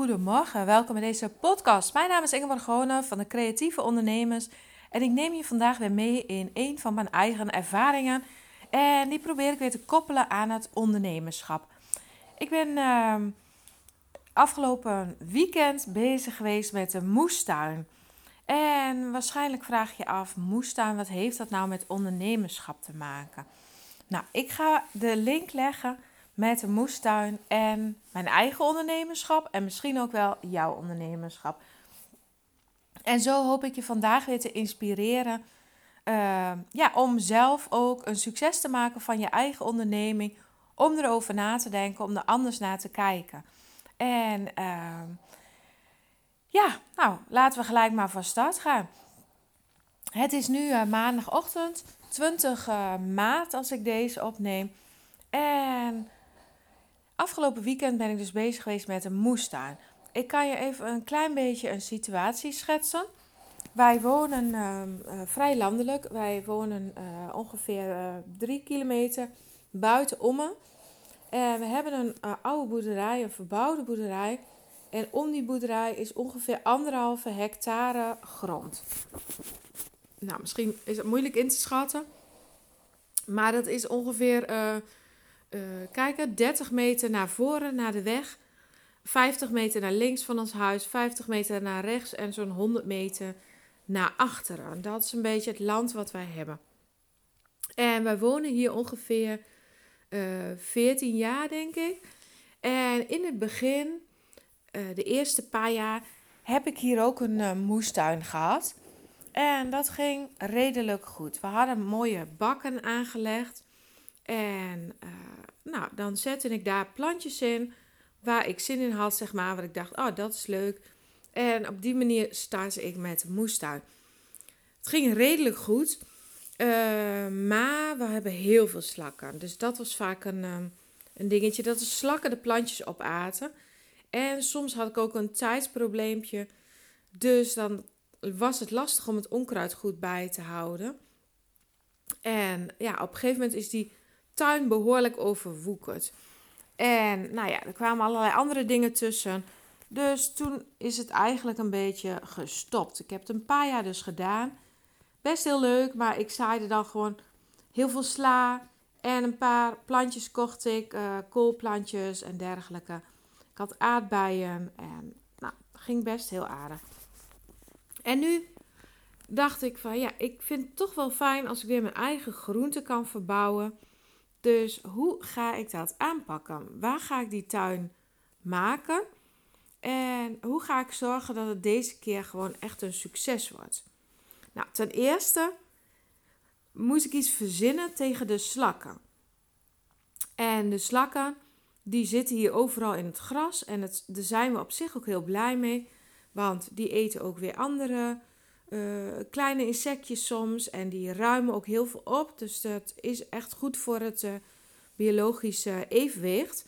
goedemorgen. Welkom bij deze podcast. Mijn naam is Ingeborg Groene van de Creatieve Ondernemers. En ik neem je vandaag weer mee in een van mijn eigen ervaringen. En die probeer ik weer te koppelen aan het ondernemerschap. Ik ben uh, afgelopen weekend bezig geweest met de moestuin. En waarschijnlijk vraag je af, moestuin, wat heeft dat nou met ondernemerschap te maken? Nou, ik ga de link leggen met de moestuin en mijn eigen ondernemerschap en misschien ook wel jouw ondernemerschap. En zo hoop ik je vandaag weer te inspireren uh, ja, om zelf ook een succes te maken van je eigen onderneming, om erover na te denken, om er anders naar te kijken. En uh, ja, nou, laten we gelijk maar van start gaan. Het is nu uh, maandagochtend, 20 maart als ik deze opneem. En Afgelopen weekend ben ik dus bezig geweest met een moestuin. Ik kan je even een klein beetje een situatie schetsen. Wij wonen uh, vrij landelijk. Wij wonen uh, ongeveer uh, drie kilometer buiten Ommen. En we hebben een oude boerderij, een verbouwde boerderij. En om die boerderij is ongeveer anderhalve hectare grond. Nou, misschien is het moeilijk in te schatten. Maar dat is ongeveer uh, kijken. 30 meter naar voren, naar de weg. 50 meter naar links van ons huis. 50 meter naar rechts. En zo'n 100 meter naar achteren. Dat is een beetje het land wat wij hebben. En wij wonen hier ongeveer uh, eh, 14 jaar, denk ik. En in het begin, uh, de eerste paar jaar, heb ik hier ook een moestuin gehad. En dat ging redelijk goed. We hadden mooie bakken aangelegd. En nou, dan zette ik daar plantjes in waar ik zin in had, zeg maar. Waar ik dacht, oh, dat is leuk. En op die manier startte ik met de moestuin. Het ging redelijk goed. Uh, maar we hebben heel veel slakken. Dus dat was vaak een, um, een dingetje. Dat de slakken de plantjes opaten. En soms had ik ook een tijdsprobleempje. Dus dan was het lastig om het onkruid goed bij te houden. En ja, op een gegeven moment is die tuin behoorlijk overwoekerd. En nou ja, er kwamen allerlei andere dingen tussen. Dus toen is het eigenlijk een beetje gestopt. Ik heb het een paar jaar dus gedaan. Best heel leuk, maar ik zaaide dan gewoon heel veel sla. En een paar plantjes kocht ik, uh, koolplantjes en dergelijke. Ik had aardbeien en nou, ging best heel aardig. En nu dacht ik van ja, ik vind het toch wel fijn als ik weer mijn eigen groenten kan verbouwen. Dus hoe ga ik dat aanpakken? Waar ga ik die tuin maken? En hoe ga ik zorgen dat het deze keer gewoon echt een succes wordt? Nou, ten eerste moest ik iets verzinnen tegen de slakken. En de slakken, die zitten hier overal in het gras. En het, daar zijn we op zich ook heel blij mee. Want die eten ook weer andere uh, kleine insectjes soms. En die ruimen ook heel veel op. Dus dat is echt goed voor het uh, biologische evenwicht.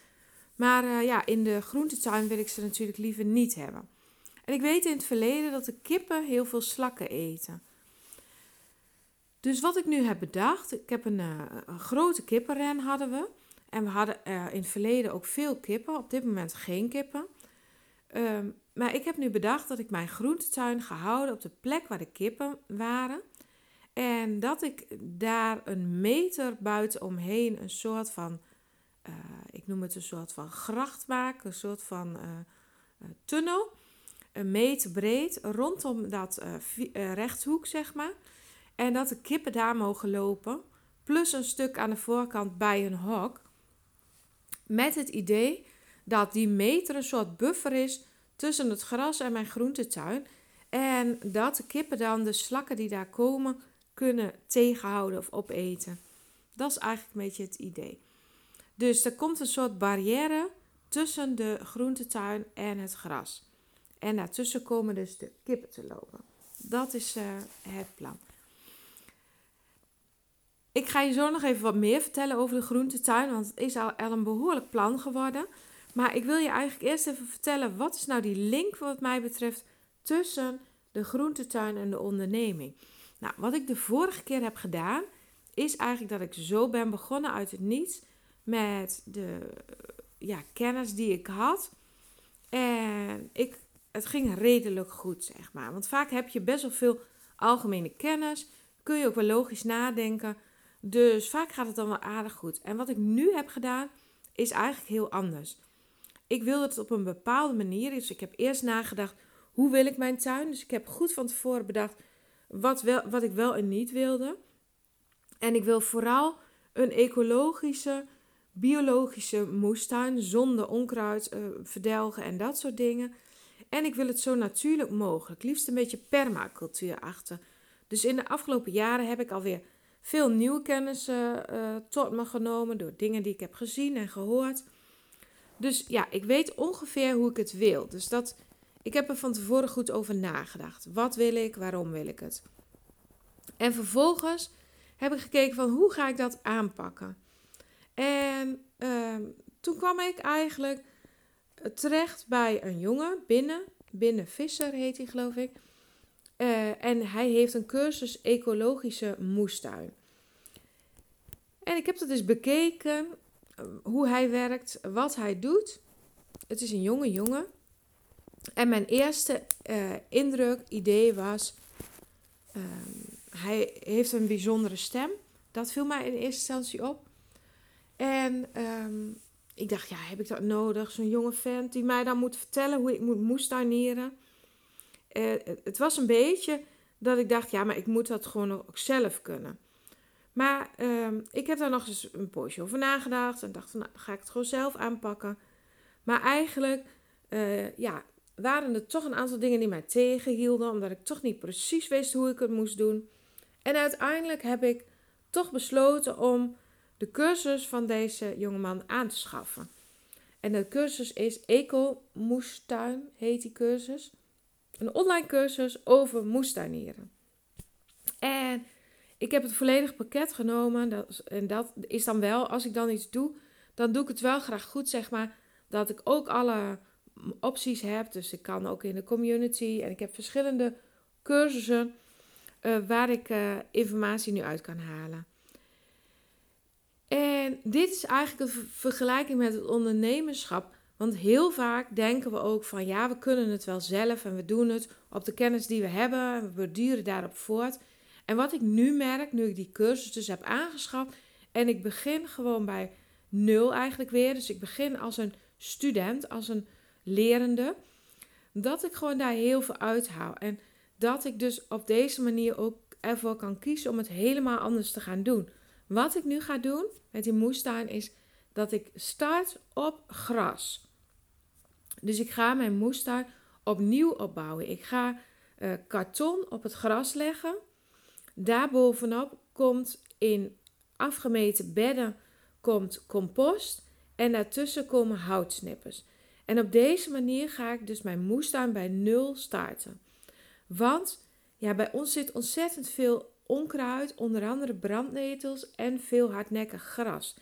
Maar uh, ja, in de groentetuin wil ik ze natuurlijk liever niet hebben. En ik weet in het verleden dat de kippen heel veel slakken eten. Dus wat ik nu heb bedacht, ik heb een, een grote kippenren hadden we. En we hadden in het verleden ook veel kippen, op dit moment geen kippen. Um, maar ik heb nu bedacht dat ik mijn groentetuin ga houden op de plek waar de kippen waren. En dat ik daar een meter buitenomheen een soort van, uh, ik noem het een soort van gracht maak, een soort van uh, uh, tunnel. Een meter breed rondom dat rechthoek, zeg maar. En dat de kippen daar mogen lopen. Plus een stuk aan de voorkant bij een hok. Met het idee dat die meter een soort buffer is tussen het gras en mijn groentetuin. En dat de kippen dan de slakken die daar komen kunnen tegenhouden of opeten. Dat is eigenlijk een beetje het idee. Dus er komt een soort barrière tussen de groentetuin en het gras. En daartussen komen dus de kippen te lopen. Dat is uh, het plan. Ik ga je zo nog even wat meer vertellen over de groentetuin, want het is al een behoorlijk plan geworden. Maar ik wil je eigenlijk eerst even vertellen, wat is nou die link wat mij betreft tussen de groentetuin en de onderneming? Nou, wat ik de vorige keer heb gedaan, is eigenlijk dat ik zo ben begonnen uit het niets met de ja, kennis die ik had. En ik, het ging redelijk goed, zeg maar. Want vaak heb je best wel veel algemene kennis. Kun je ook wel logisch nadenken. Dus vaak gaat het dan wel aardig goed. En wat ik nu heb gedaan, is eigenlijk heel anders. Ik wilde het op een bepaalde manier. Dus ik heb eerst nagedacht, hoe wil ik mijn tuin? Dus ik heb goed van tevoren bedacht wat, wel, wat ik wel en niet wilde. En ik wil vooral een ecologische, biologische moestuin zonder onkruid, uh, verdelgen en dat soort dingen. En ik wil het zo natuurlijk mogelijk, liefst een beetje permacultuur achter. Dus in de afgelopen jaren heb ik alweer veel nieuwe kennis uh, tot me genomen door dingen die ik heb gezien en gehoord. Dus ja, ik weet ongeveer hoe ik het wil. Dus dat, ik heb er van tevoren goed over nagedacht. Wat wil ik? Waarom wil ik het? En vervolgens heb ik gekeken van hoe ga ik dat aanpakken. En ehm, toen kwam ik eigenlijk terecht bij een jongen binnen. Binnen Visser heet hij geloof ik. Uh, en hij heeft een cursus ecologische moestuin. En ik heb dat dus bekeken, eh, hoe hij werkt, wat hij doet. Het is een jonge jongen. En mijn eerste uh, indruk, idee was, um, hij heeft een bijzondere stem. Dat viel mij in eerste instantie op. En um, ik dacht, ja, heb ik dat nodig? Zo'n jonge vent die mij dan moet vertellen hoe ik moet moestuineren. Uh, het was een beetje dat ik dacht, ja, maar ik moet dat gewoon ook zelf kunnen. Maar uh, ik heb daar nog eens een poosje over nagedacht en dacht, van, nou, ga ik het gewoon zelf aanpakken. Maar eigenlijk, uh, ja, waren er toch een aantal dingen die mij tegenhielden, omdat ik toch niet precies wist hoe ik het moest doen. En uiteindelijk heb ik toch besloten om de cursus van deze jongeman aan te schaffen. En de cursus is Eco Moestuin, heet die cursus. Een online cursus over moestuinieren. En ik heb het volledige pakket genomen. Dat, en dat is dan wel, als ik dan iets doe, dan doe ik het wel graag goed, zeg maar. Dat ik ook alle opties heb. Dus ik kan ook in de community. En ik heb verschillende cursussen uh, waar ik uh, informatie nu uit kan halen. En dit is eigenlijk een vergelijking met het ondernemerschap. Want heel vaak denken we ook van ja, we kunnen het wel zelf en we doen het op de kennis die we hebben en we borduren daarop voort. En wat ik nu merk, nu ik die cursus dus heb aangeschaft en ik begin gewoon bij nul eigenlijk weer. Dus ik begin als een student, als een lerende, dat ik gewoon daar heel veel uithaal. En dat ik dus op deze manier ook ervoor kan kiezen om het helemaal anders te gaan doen. Wat ik nu ga doen met die moestuin is dat ik start op gras. Dus ik ga mijn moestuin opnieuw opbouwen. Ik ga uh, karton op het gras leggen. Daarbovenop komt in afgemeten bedden komt compost en daartussen komen houtsnippers. En op deze manier ga ik dus mijn moestuin bij nul starten. Want ja, bij ons zit ontzettend veel onkruid, onder andere brandnetels en veel hardnekkig gras.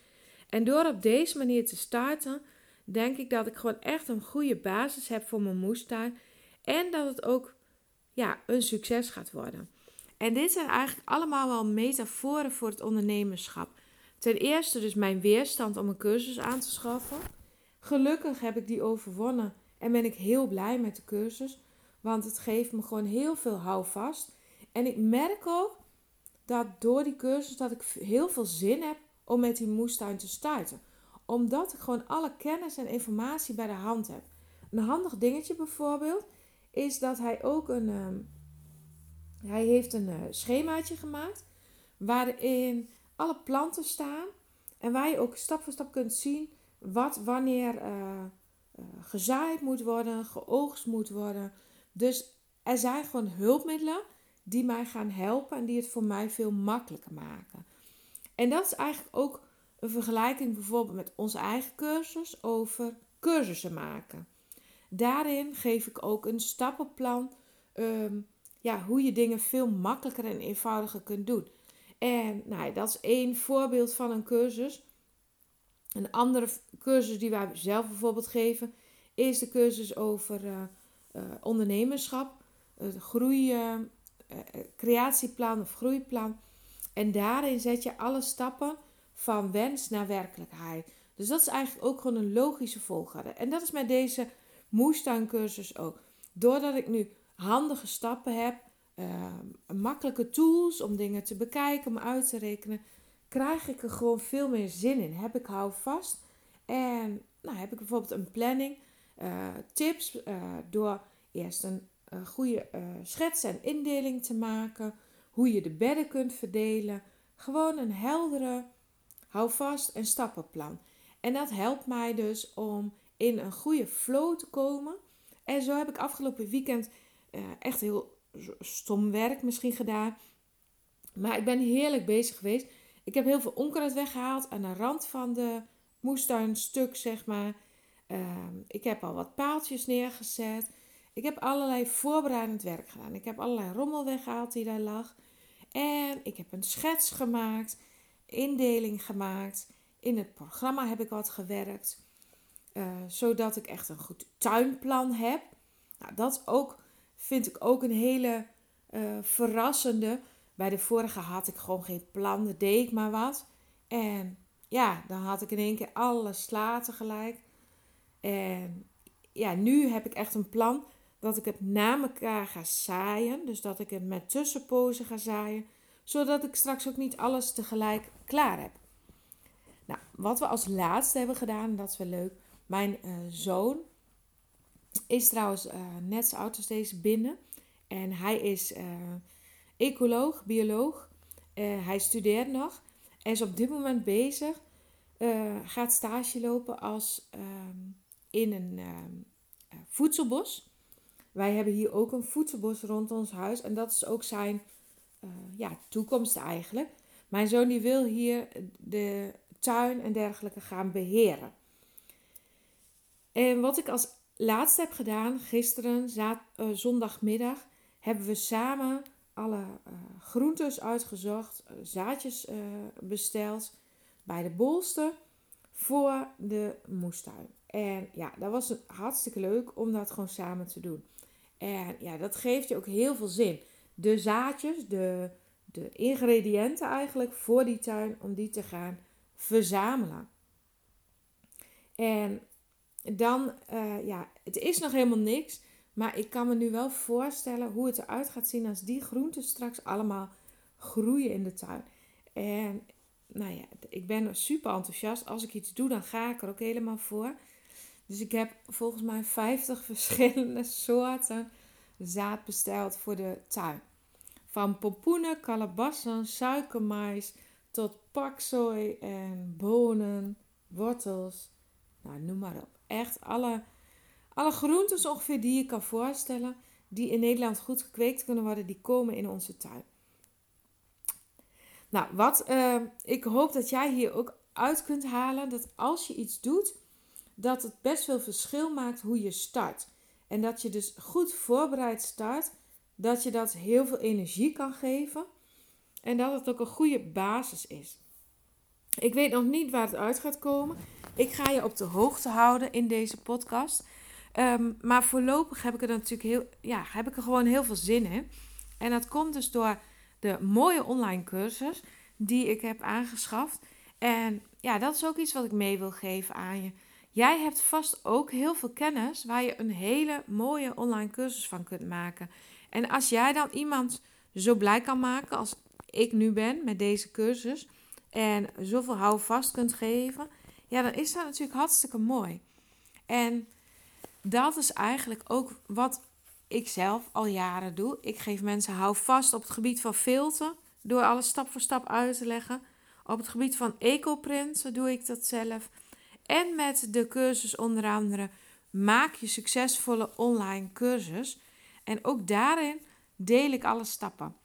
En door op deze manier te starten, denk ik dat ik gewoon echt een goede basis heb voor mijn moestuin. En dat het ook ja, een succes gaat worden. En dit zijn eigenlijk allemaal wel metaforen voor het ondernemerschap. Ten eerste dus mijn weerstand om een cursus aan te schaffen. Gelukkig heb ik die overwonnen en ben ik heel blij met de cursus. Want het geeft me gewoon heel veel houvast. En ik merk ook dat door die cursus dat ik heel veel zin heb om met die moestuin te starten. Omdat ik gewoon alle kennis en informatie bij de hand heb. Een handig dingetje bijvoorbeeld is dat hij ook een... Ehm, hij heeft een uh, schemaatje gemaakt waarin alle planten staan en waar je ook stap voor stap kunt zien wat wanneer uh, uh, gezaaid moet worden, geoogst moet worden. Dus er zijn gewoon hulpmiddelen die mij gaan helpen en die het voor mij veel makkelijker maken. En dat is eigenlijk ook een vergelijking bijvoorbeeld met onze eigen cursus over cursussen maken. Daarin geef ik ook een stappenplan um, ja, hoe je dingen veel makkelijker en eenvoudiger kunt doen. En nou, dat is één voorbeeld van een cursus. Een andere cursus die wij zelf bijvoorbeeld geven, is de cursus over uh, uh, ondernemerschap, het groei, uh, creatieplan of groeiplan. En daarin zet je alle stappen van wens naar werkelijkheid. Dus dat is eigenlijk ook gewoon een logische volgorde. En dat is met deze moestuincursus ook. Doordat ik nu handige stappen heb, uh, makkelijke tools om dingen te bekijken, om uit te rekenen, krijg ik er gewoon veel meer zin in. Heb ik houvast en nou, heb ik bijvoorbeeld een planning, uh, tips uh, door eerst een goede schets en indeling te maken, hoe je de bedden kunt verdelen. Gewoon een heldere houvast en stappenplan. En dat helpt mij dus om in een goede flow te komen. En zo heb ik afgelopen weekend echt heel stom werk misschien gedaan. Maar ik ben heerlijk bezig geweest. Ik heb heel veel onkruid weggehaald aan de rand van de moestuinstuk, zeg maar. Ehm, ik heb al wat paaltjes neergezet. Ik heb allerlei voorbereidend werk gedaan. Ik heb allerlei rommel weggehaald die daar lag. En ik heb een schets gemaakt, indeling gemaakt. In het programma heb ik wat gewerkt. Uh, zodat ik echt een goed tuinplan heb. Nou, dat ook, vind ik ook een hele uh, verrassende. Bij de vorige had ik gewoon geen plan, dan deed ik maar wat. En ja, dan had ik in één keer alle sla tegelijk. En ja, nu heb ik echt een plan dat ik het na elkaar ga zaaien. Dus dat ik het met tussenpozen ga zaaien. Zodat ik straks ook niet alles tegelijk klaar heb. Nou, wat we als laatste hebben gedaan, dat is wel leuk. Mijn uh, zoon is trouwens uh, net zo oud deze binnen. En hij is uh, ecoloog, bioloog. hij studeert nog. En is op dit moment bezig. gaat stage lopen als ehm, in een ehm, voedselbos. Wij hebben hier ook een voedselbos rond ons huis. En dat is ook zijn ja, toekomst eigenlijk. Mijn zoon die wil hier de tuin en dergelijke gaan beheren. En wat ik als laatste heb gedaan, gisteren, uh, zondagmiddag, hebben we samen alle uh, groentes uitgezocht, uh, zaadjes besteld bij de bolster voor de moestuin. En ja, dat was hartstikke leuk om dat gewoon samen te doen. En ja, dat geeft je ook heel veel zin. De zaadjes, de, de ingrediënten eigenlijk voor die tuin, om die te gaan verzamelen. En dan, uh, ja, het is nog helemaal niks. Maar ik kan me nu wel voorstellen hoe het eruit gaat zien als die groenten straks allemaal groeien in de tuin. En nou ja, ik ben super enthousiast. Als ik iets doe, dan ga ik er ook helemaal voor. Dus ik heb volgens mij 50 verschillende soorten zaad besteld voor de tuin. Van pompoenen, kalabassen, suikermais tot paksoi en bonen, wortels. Nou, noem maar op echt alle, alle groentes ongeveer die je kan voorstellen, die in Nederland goed gekweekt kunnen worden, die komen in onze tuin. Nou, wat uh, ik hoop dat jij hier ook uit kunt halen, dat als je iets doet, dat het best veel verschil maakt hoe je start. En dat je dus goed voorbereid start, dat je dat heel veel energie kan geven en dat het ook een goede basis is. Ik weet nog niet waar het uit gaat komen. Ik ga je op de hoogte houden in deze podcast. Um, maar voorlopig heb ik er natuurlijk heel, ja, heb ik er gewoon heel veel zin in. En dat komt dus door de mooie online cursus die ik heb aangeschaft. En ja, dat is ook iets wat ik mee wil geven aan je. Jij hebt vast ook heel veel kennis waar je een hele mooie online cursus van kunt maken. En als jij dan iemand zo blij kan maken als ik nu ben met deze cursus en zoveel houvast kunt geven, ja, dan is dat natuurlijk hartstikke mooi. En dat is eigenlijk ook wat ik zelf al jaren doe. Ik geef mensen houvast op het gebied van filter, door alles stap voor stap uit te leggen. Op het gebied van ecoprint doe ik dat zelf. En met de cursus onder andere maak je succesvolle online cursus. En ook daarin deel ik alle stappen.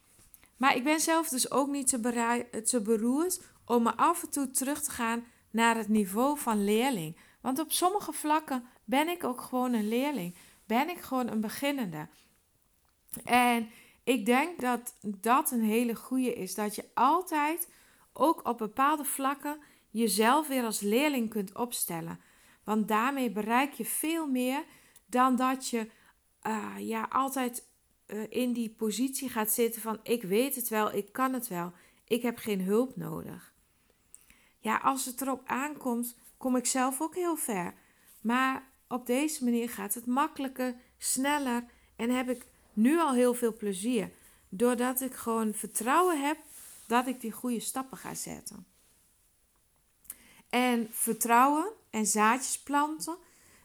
Maar ik ben zelf dus ook niet te, te beroerd om me af en toe terug te gaan naar het niveau van leerling. Want op sommige vlakken ben ik ook gewoon een leerling. Ben ik gewoon een beginnende. En ik denk dat dat een hele goede is. Dat je altijd ook op bepaalde vlakken jezelf weer als leerling kunt opstellen. Want daarmee bereik je veel meer dan dat je uh, ja, altijd uh, in die positie gaat zitten van ik weet het wel, ik kan het wel, ik heb geen hulp nodig. Ja, als het erop aankomt, kom ik zelf ook heel ver. Maar op deze manier gaat het makkelijker, sneller en heb ik nu al heel veel plezier. Doordat ik gewoon vertrouwen heb dat ik die goede stappen ga zetten. En vertrouwen en zaadjes planten,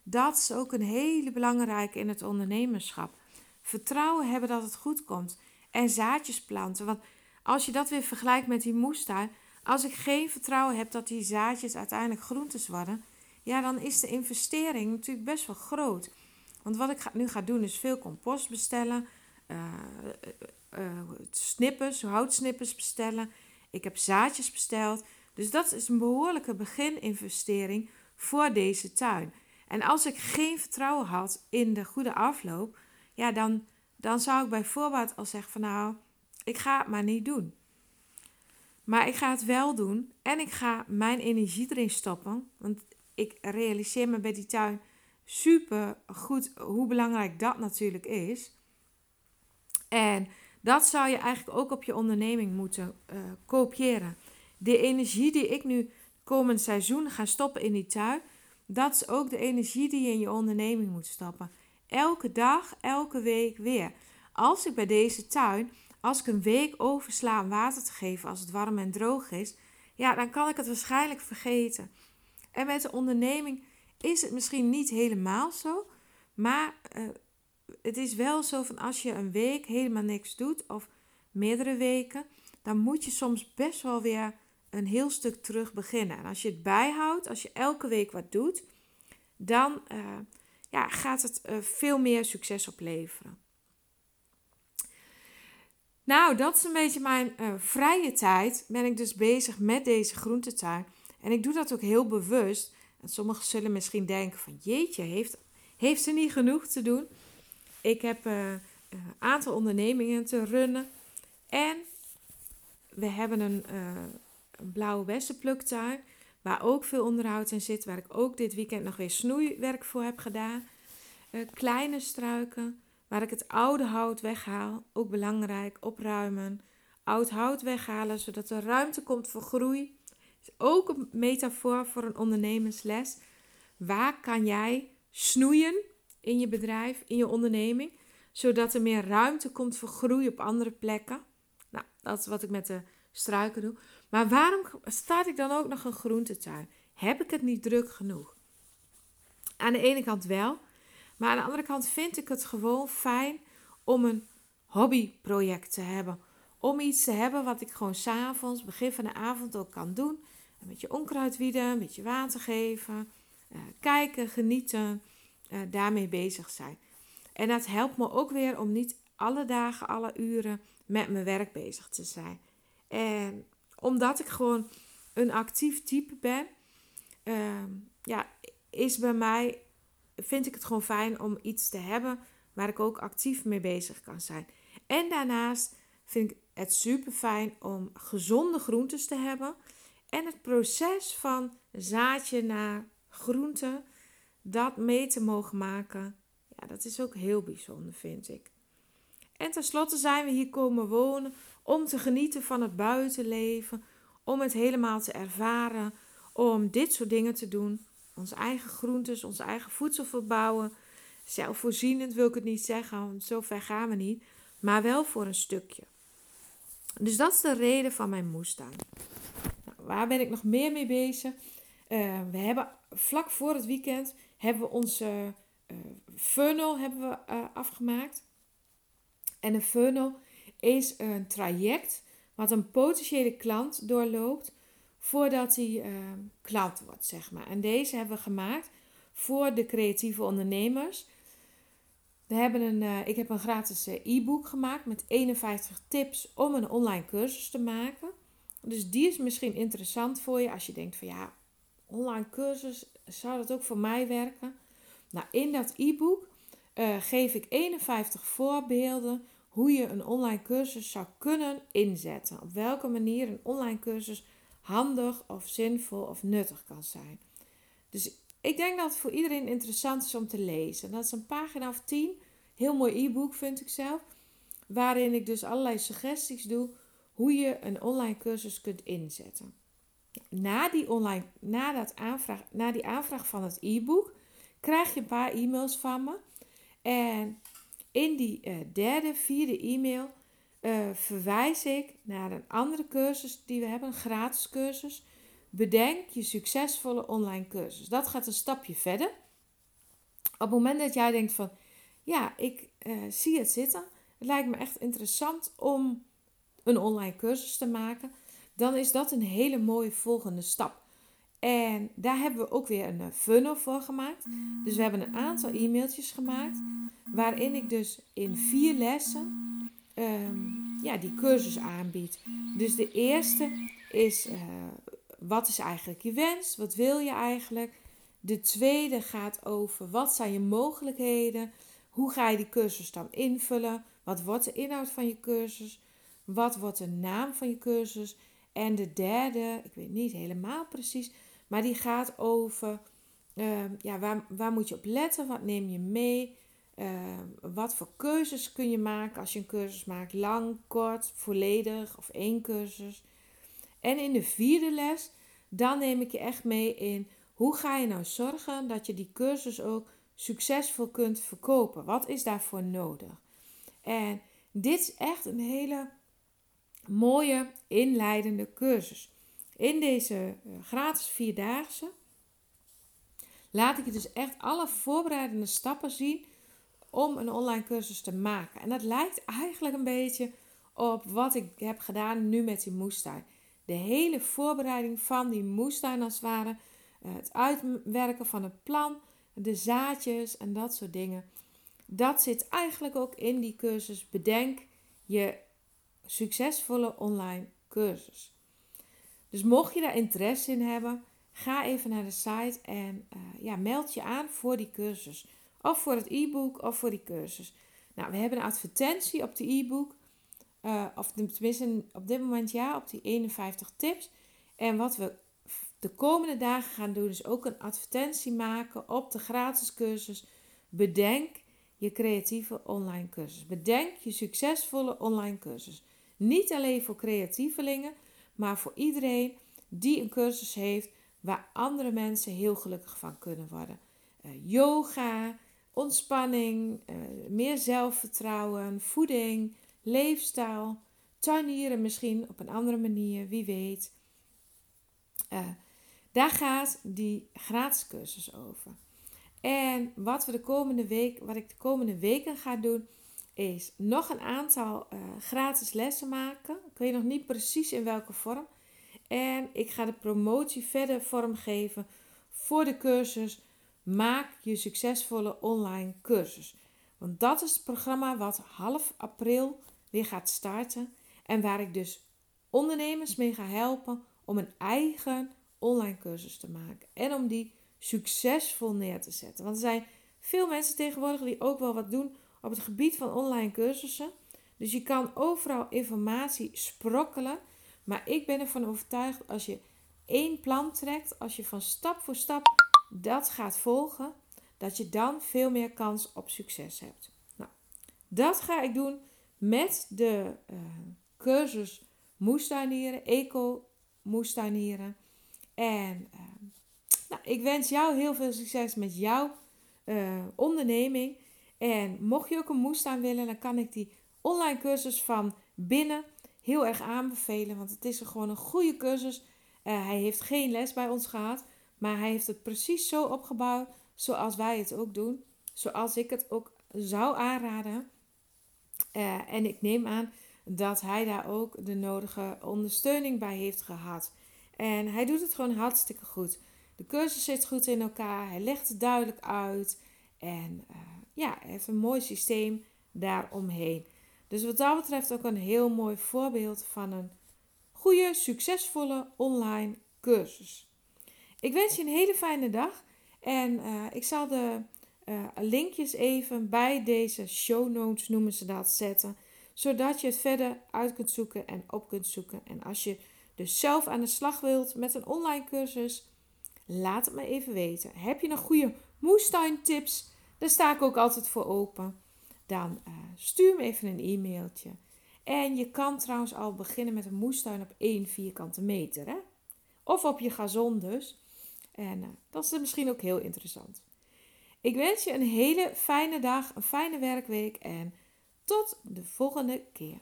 dat is ook een hele belangrijke in het ondernemerschap. Vertrouwen hebben dat het goed komt. En zaadjes planten. Want als je dat weer vergelijkt met die moestuin. Als ik geen vertrouwen heb dat die zaadjes uiteindelijk groentes worden. Ja, dan is de investering natuurlijk best wel groot. Want wat ik nu ga doen is veel compost bestellen. Uh, uh, snippers, houtsnippers bestellen. Ik heb zaadjes besteld. Dus dat is een behoorlijke begininvestering voor deze tuin. En als ik geen vertrouwen had in de goede afloop, ja, dan, dan zou ik bijvoorbeeld al zeggen van nou, ik ga het maar niet doen. Maar ik ga het wel doen en ik ga mijn energie erin stoppen. Want ik realiseer me bij die tuin super goed hoe belangrijk dat natuurlijk is. En dat zou je eigenlijk ook op je onderneming moeten uh, kopiëren. De energie die ik nu komend seizoen ga stoppen in die tuin, dat is ook de energie die je in je onderneming moet stoppen. Elke dag, elke week weer. Als ik bij deze tuin, als ik een week oversla om water te geven als het warm en droog is, ja, dan kan ik het waarschijnlijk vergeten. En met de onderneming is het misschien niet helemaal zo, maar uh, het is wel zo van als je een week helemaal niks doet of meerdere weken, dan moet je soms best wel weer een heel stuk terug beginnen. En als je het bijhoudt, als je elke week wat doet, dan uh, ja, gaat het uh, veel meer succes opleveren. Nou, dat is een beetje mijn uh, vrije tijd. Ben ik dus bezig met deze groentetuin. En ik doe dat ook heel bewust. En sommigen zullen misschien denken van jeetje, heeft, heeft ze niet genoeg te doen? Ik heb een aantal ondernemingen te runnen. En we hebben een, een blauwe bessenpluktuin. Waar ook veel onderhoud in zit. Waar ik ook dit weekend nog weer snoeiwerk voor heb gedaan. Uh, kleine struiken. Waar ik het oude hout weghaal. Ook belangrijk. Opruimen. Oud hout weghalen. Zodat er ruimte komt voor groei. Is ook een metafoor voor een ondernemersles. Waar kan jij snoeien in je bedrijf, in je onderneming? Zodat er meer ruimte komt voor groei op andere plekken. Nou, dat is wat ik met de struiken doe. Maar waarom staat ik dan ook nog een groentetuin? Heb ik het niet druk genoeg? Aan de ene kant wel, maar aan de andere kant vind ik het gewoon fijn om een hobbyproject te hebben. Om iets te hebben wat ik gewoon s'avonds, begin van de avond ook kan doen. Een beetje onkruid wieden, een beetje water geven, uh, kijken, genieten, uh, daarmee bezig zijn. En dat helpt me ook weer om niet alle dagen, alle uren met mijn werk bezig te zijn. En omdat ik gewoon een actief type ben, uh, ja, is bij mij, vind ik het gewoon fijn om iets te hebben waar ik ook actief mee bezig kan zijn. En daarnaast vind ik het super fijn om gezonde groentes te hebben. En het proces van zaadje naar groente, dat mee te mogen maken, ja, dat is ook heel bijzonder, vind ik. En tenslotte zijn we hier komen wonen om te genieten van het buitenleven, om het helemaal te ervaren, om dit soort dingen te doen. Onze eigen groentes, onze eigen voedsel verbouwen. Zelfvoorzienend wil ik het niet zeggen, want zo ver gaan we niet, maar wel voor een stukje. Dus dat is de reden van mijn moestuin. Nou, waar ben ik nog meer mee bezig? Uh, we hebben vlak voor het weekend hebben we onze uh, funnel hebben we, uh, afgemaakt. En een funnel is een traject wat een potentiële klant doorloopt voordat hij uh, klant wordt, zeg maar. En deze hebben we gemaakt voor de creatieve ondernemers. We hebben een, uh, ik heb een gratis eh, e-book gemaakt met 51 tips om een online cursus te maken. Dus die is misschien interessant voor je als je denkt van ja, online cursus, zou dat ook voor mij werken? Nou, in dat e-book uh, geef ik 51 voorbeelden hoe je een online cursus zou kunnen inzetten. Op welke manier een online cursus handig of zinvol of nuttig kan zijn. Dus ik denk dat het voor iedereen interessant is om te lezen. Dat is een pagina of 10. Heel mooi e-book vind ik zelf. Waarin ik dus allerlei suggesties doe hoe je een online cursus kunt inzetten. Na die, online, na dat aanvraag, na die aanvraag van het e-book krijg je een paar e-mails van me. En in die uh, derde, vierde e-mail uh, verwijs ik naar een andere cursus die we hebben, een gratis cursus. Bedenk je succesvolle online cursus. Dat gaat een stapje verder. Op het moment dat jij denkt van, ja, ik uh, zie het zitten. Het lijkt me echt interessant om een online cursus te maken. Dan is dat een hele mooie volgende stap. En daar hebben we ook weer een eh, funnel voor gemaakt. Dus we hebben een aantal e-mailtjes gemaakt. Waarin ik dus in vier lessen um, ja, die cursus aanbied. Dus de eerste is uh, wat is eigenlijk je wens? Wat wil je eigenlijk? De tweede gaat over wat zijn je mogelijkheden? Hoe ga je die cursus dan invullen? Wat wordt de inhoud van je cursus? Wat wordt de naam van je cursus? En de derde, ik weet niet helemaal precies, maar die gaat over uh, ja, waar, waar moet je op letten? Wat neem je mee? Uh, wat voor keuzes kun je maken als je een cursus maakt? Lang, kort, volledig of één cursus? En in de vierde les, dan neem ik je echt mee in hoe ga je nou zorgen dat je die cursus ook succesvol kunt verkopen? Wat is daarvoor nodig? En dit is echt een hele mooie inleidende cursus. In deze uh, gratis vierdaagse laat ik je dus echt alle voorbereidende stappen zien om een online cursus te maken. En dat lijkt eigenlijk een beetje op wat ik heb gedaan nu met die moestuin. De hele voorbereiding van die moestuin als het ware. Eh, het uitwerken van het plan, de zaadjes en dat soort dingen. Dat zit eigenlijk ook in die cursus. Bedenk je succesvolle online cursus. Dus mocht je daar interesse in hebben, ga even naar de site en uh, ja, meld je aan voor die cursus. Of voor het e-book of voor die cursus. Nou, we hebben een advertentie op de e-book. Uh, of tenminste op dit moment ja, op die 51 tips. En wat we de komende dagen gaan doen, is ook een advertentie maken op de gratis cursus. Bedenk je creatieve online cursus. Bedenk je succesvolle online cursus. Niet alleen voor creatievelingen, maar voor iedereen die een cursus heeft waar andere mensen heel gelukkig van kunnen worden. Uh, yoga, ontspanning, uh, meer zelfvertrouwen, voeding, leefstijl, tuinieren misschien op een andere manier, wie weet. Uh, daar gaat die gratis cursus over. En wat, we de komende week, wat ik de komende weken ga doen, is nog een aantal uh, gratis lessen maken. Ik weet nog niet precies in welke vorm. En ik ga de promotie verder vormgeven voor de cursus Maak je succesvolle online cursus. Want dat is het programma wat half april weer gaat starten. En waar ik dus ondernemers mee ga helpen om een eigen online cursus te maken. En om die succesvol neer te zetten. Want er zijn veel mensen tegenwoordig die ook wel wat doen op het gebied van online cursussen. Dus je kan overal informatie sprokkelen. Maar ik ben ervan overtuigd als je één plan trekt, als je van stap voor stap dat gaat volgen, dat je dan veel meer kans op succes hebt. Nou, dat ga ik doen met de uh, cursus moestuinieren, eco moestuinieren. En uh, nou, ik wens jou heel veel succes met jouw uh, onderneming. En mocht je ook een moestuin willen, dan kan ik die online cursus van binnen heel erg aanbevelen. Want het is gewoon een goede cursus. Hij heeft geen les bij ons gehad. Maar hij heeft het precies zo opgebouwd zoals wij het ook doen. Zoals ik het ook zou aanraden. Uh, en ik neem aan dat hij daar ook de nodige ondersteuning bij heeft gehad. En hij doet het gewoon hartstikke goed. De cursus zit goed in elkaar. Hij legt het duidelijk uit. En uh, ja, heeft een mooi systeem daaromheen. Dus wat dat betreft ook een heel mooi voorbeeld van een goede, succesvolle online cursus. Ik wens je een hele fijne dag. En uh, ik zal de uh, linkjes even bij deze show notes, noemen ze dat, zetten. Zodat je het verder uit kunt zoeken en op kunt zoeken. En als je dus zelf aan de slag wilt met een online cursus, laat het me even weten. Heb je nog goede moestuintips? Daar sta ik ook altijd voor open. Dan uh, stuur me even een e-mailtje. En je kan trouwens al beginnen met een moestuin op 1 vierkante meter. Hè? Of op je gazon dus. En uh, dat is misschien ook heel interessant. Ik wens je een hele fijne dag, een fijne werkweek en tot de volgende keer.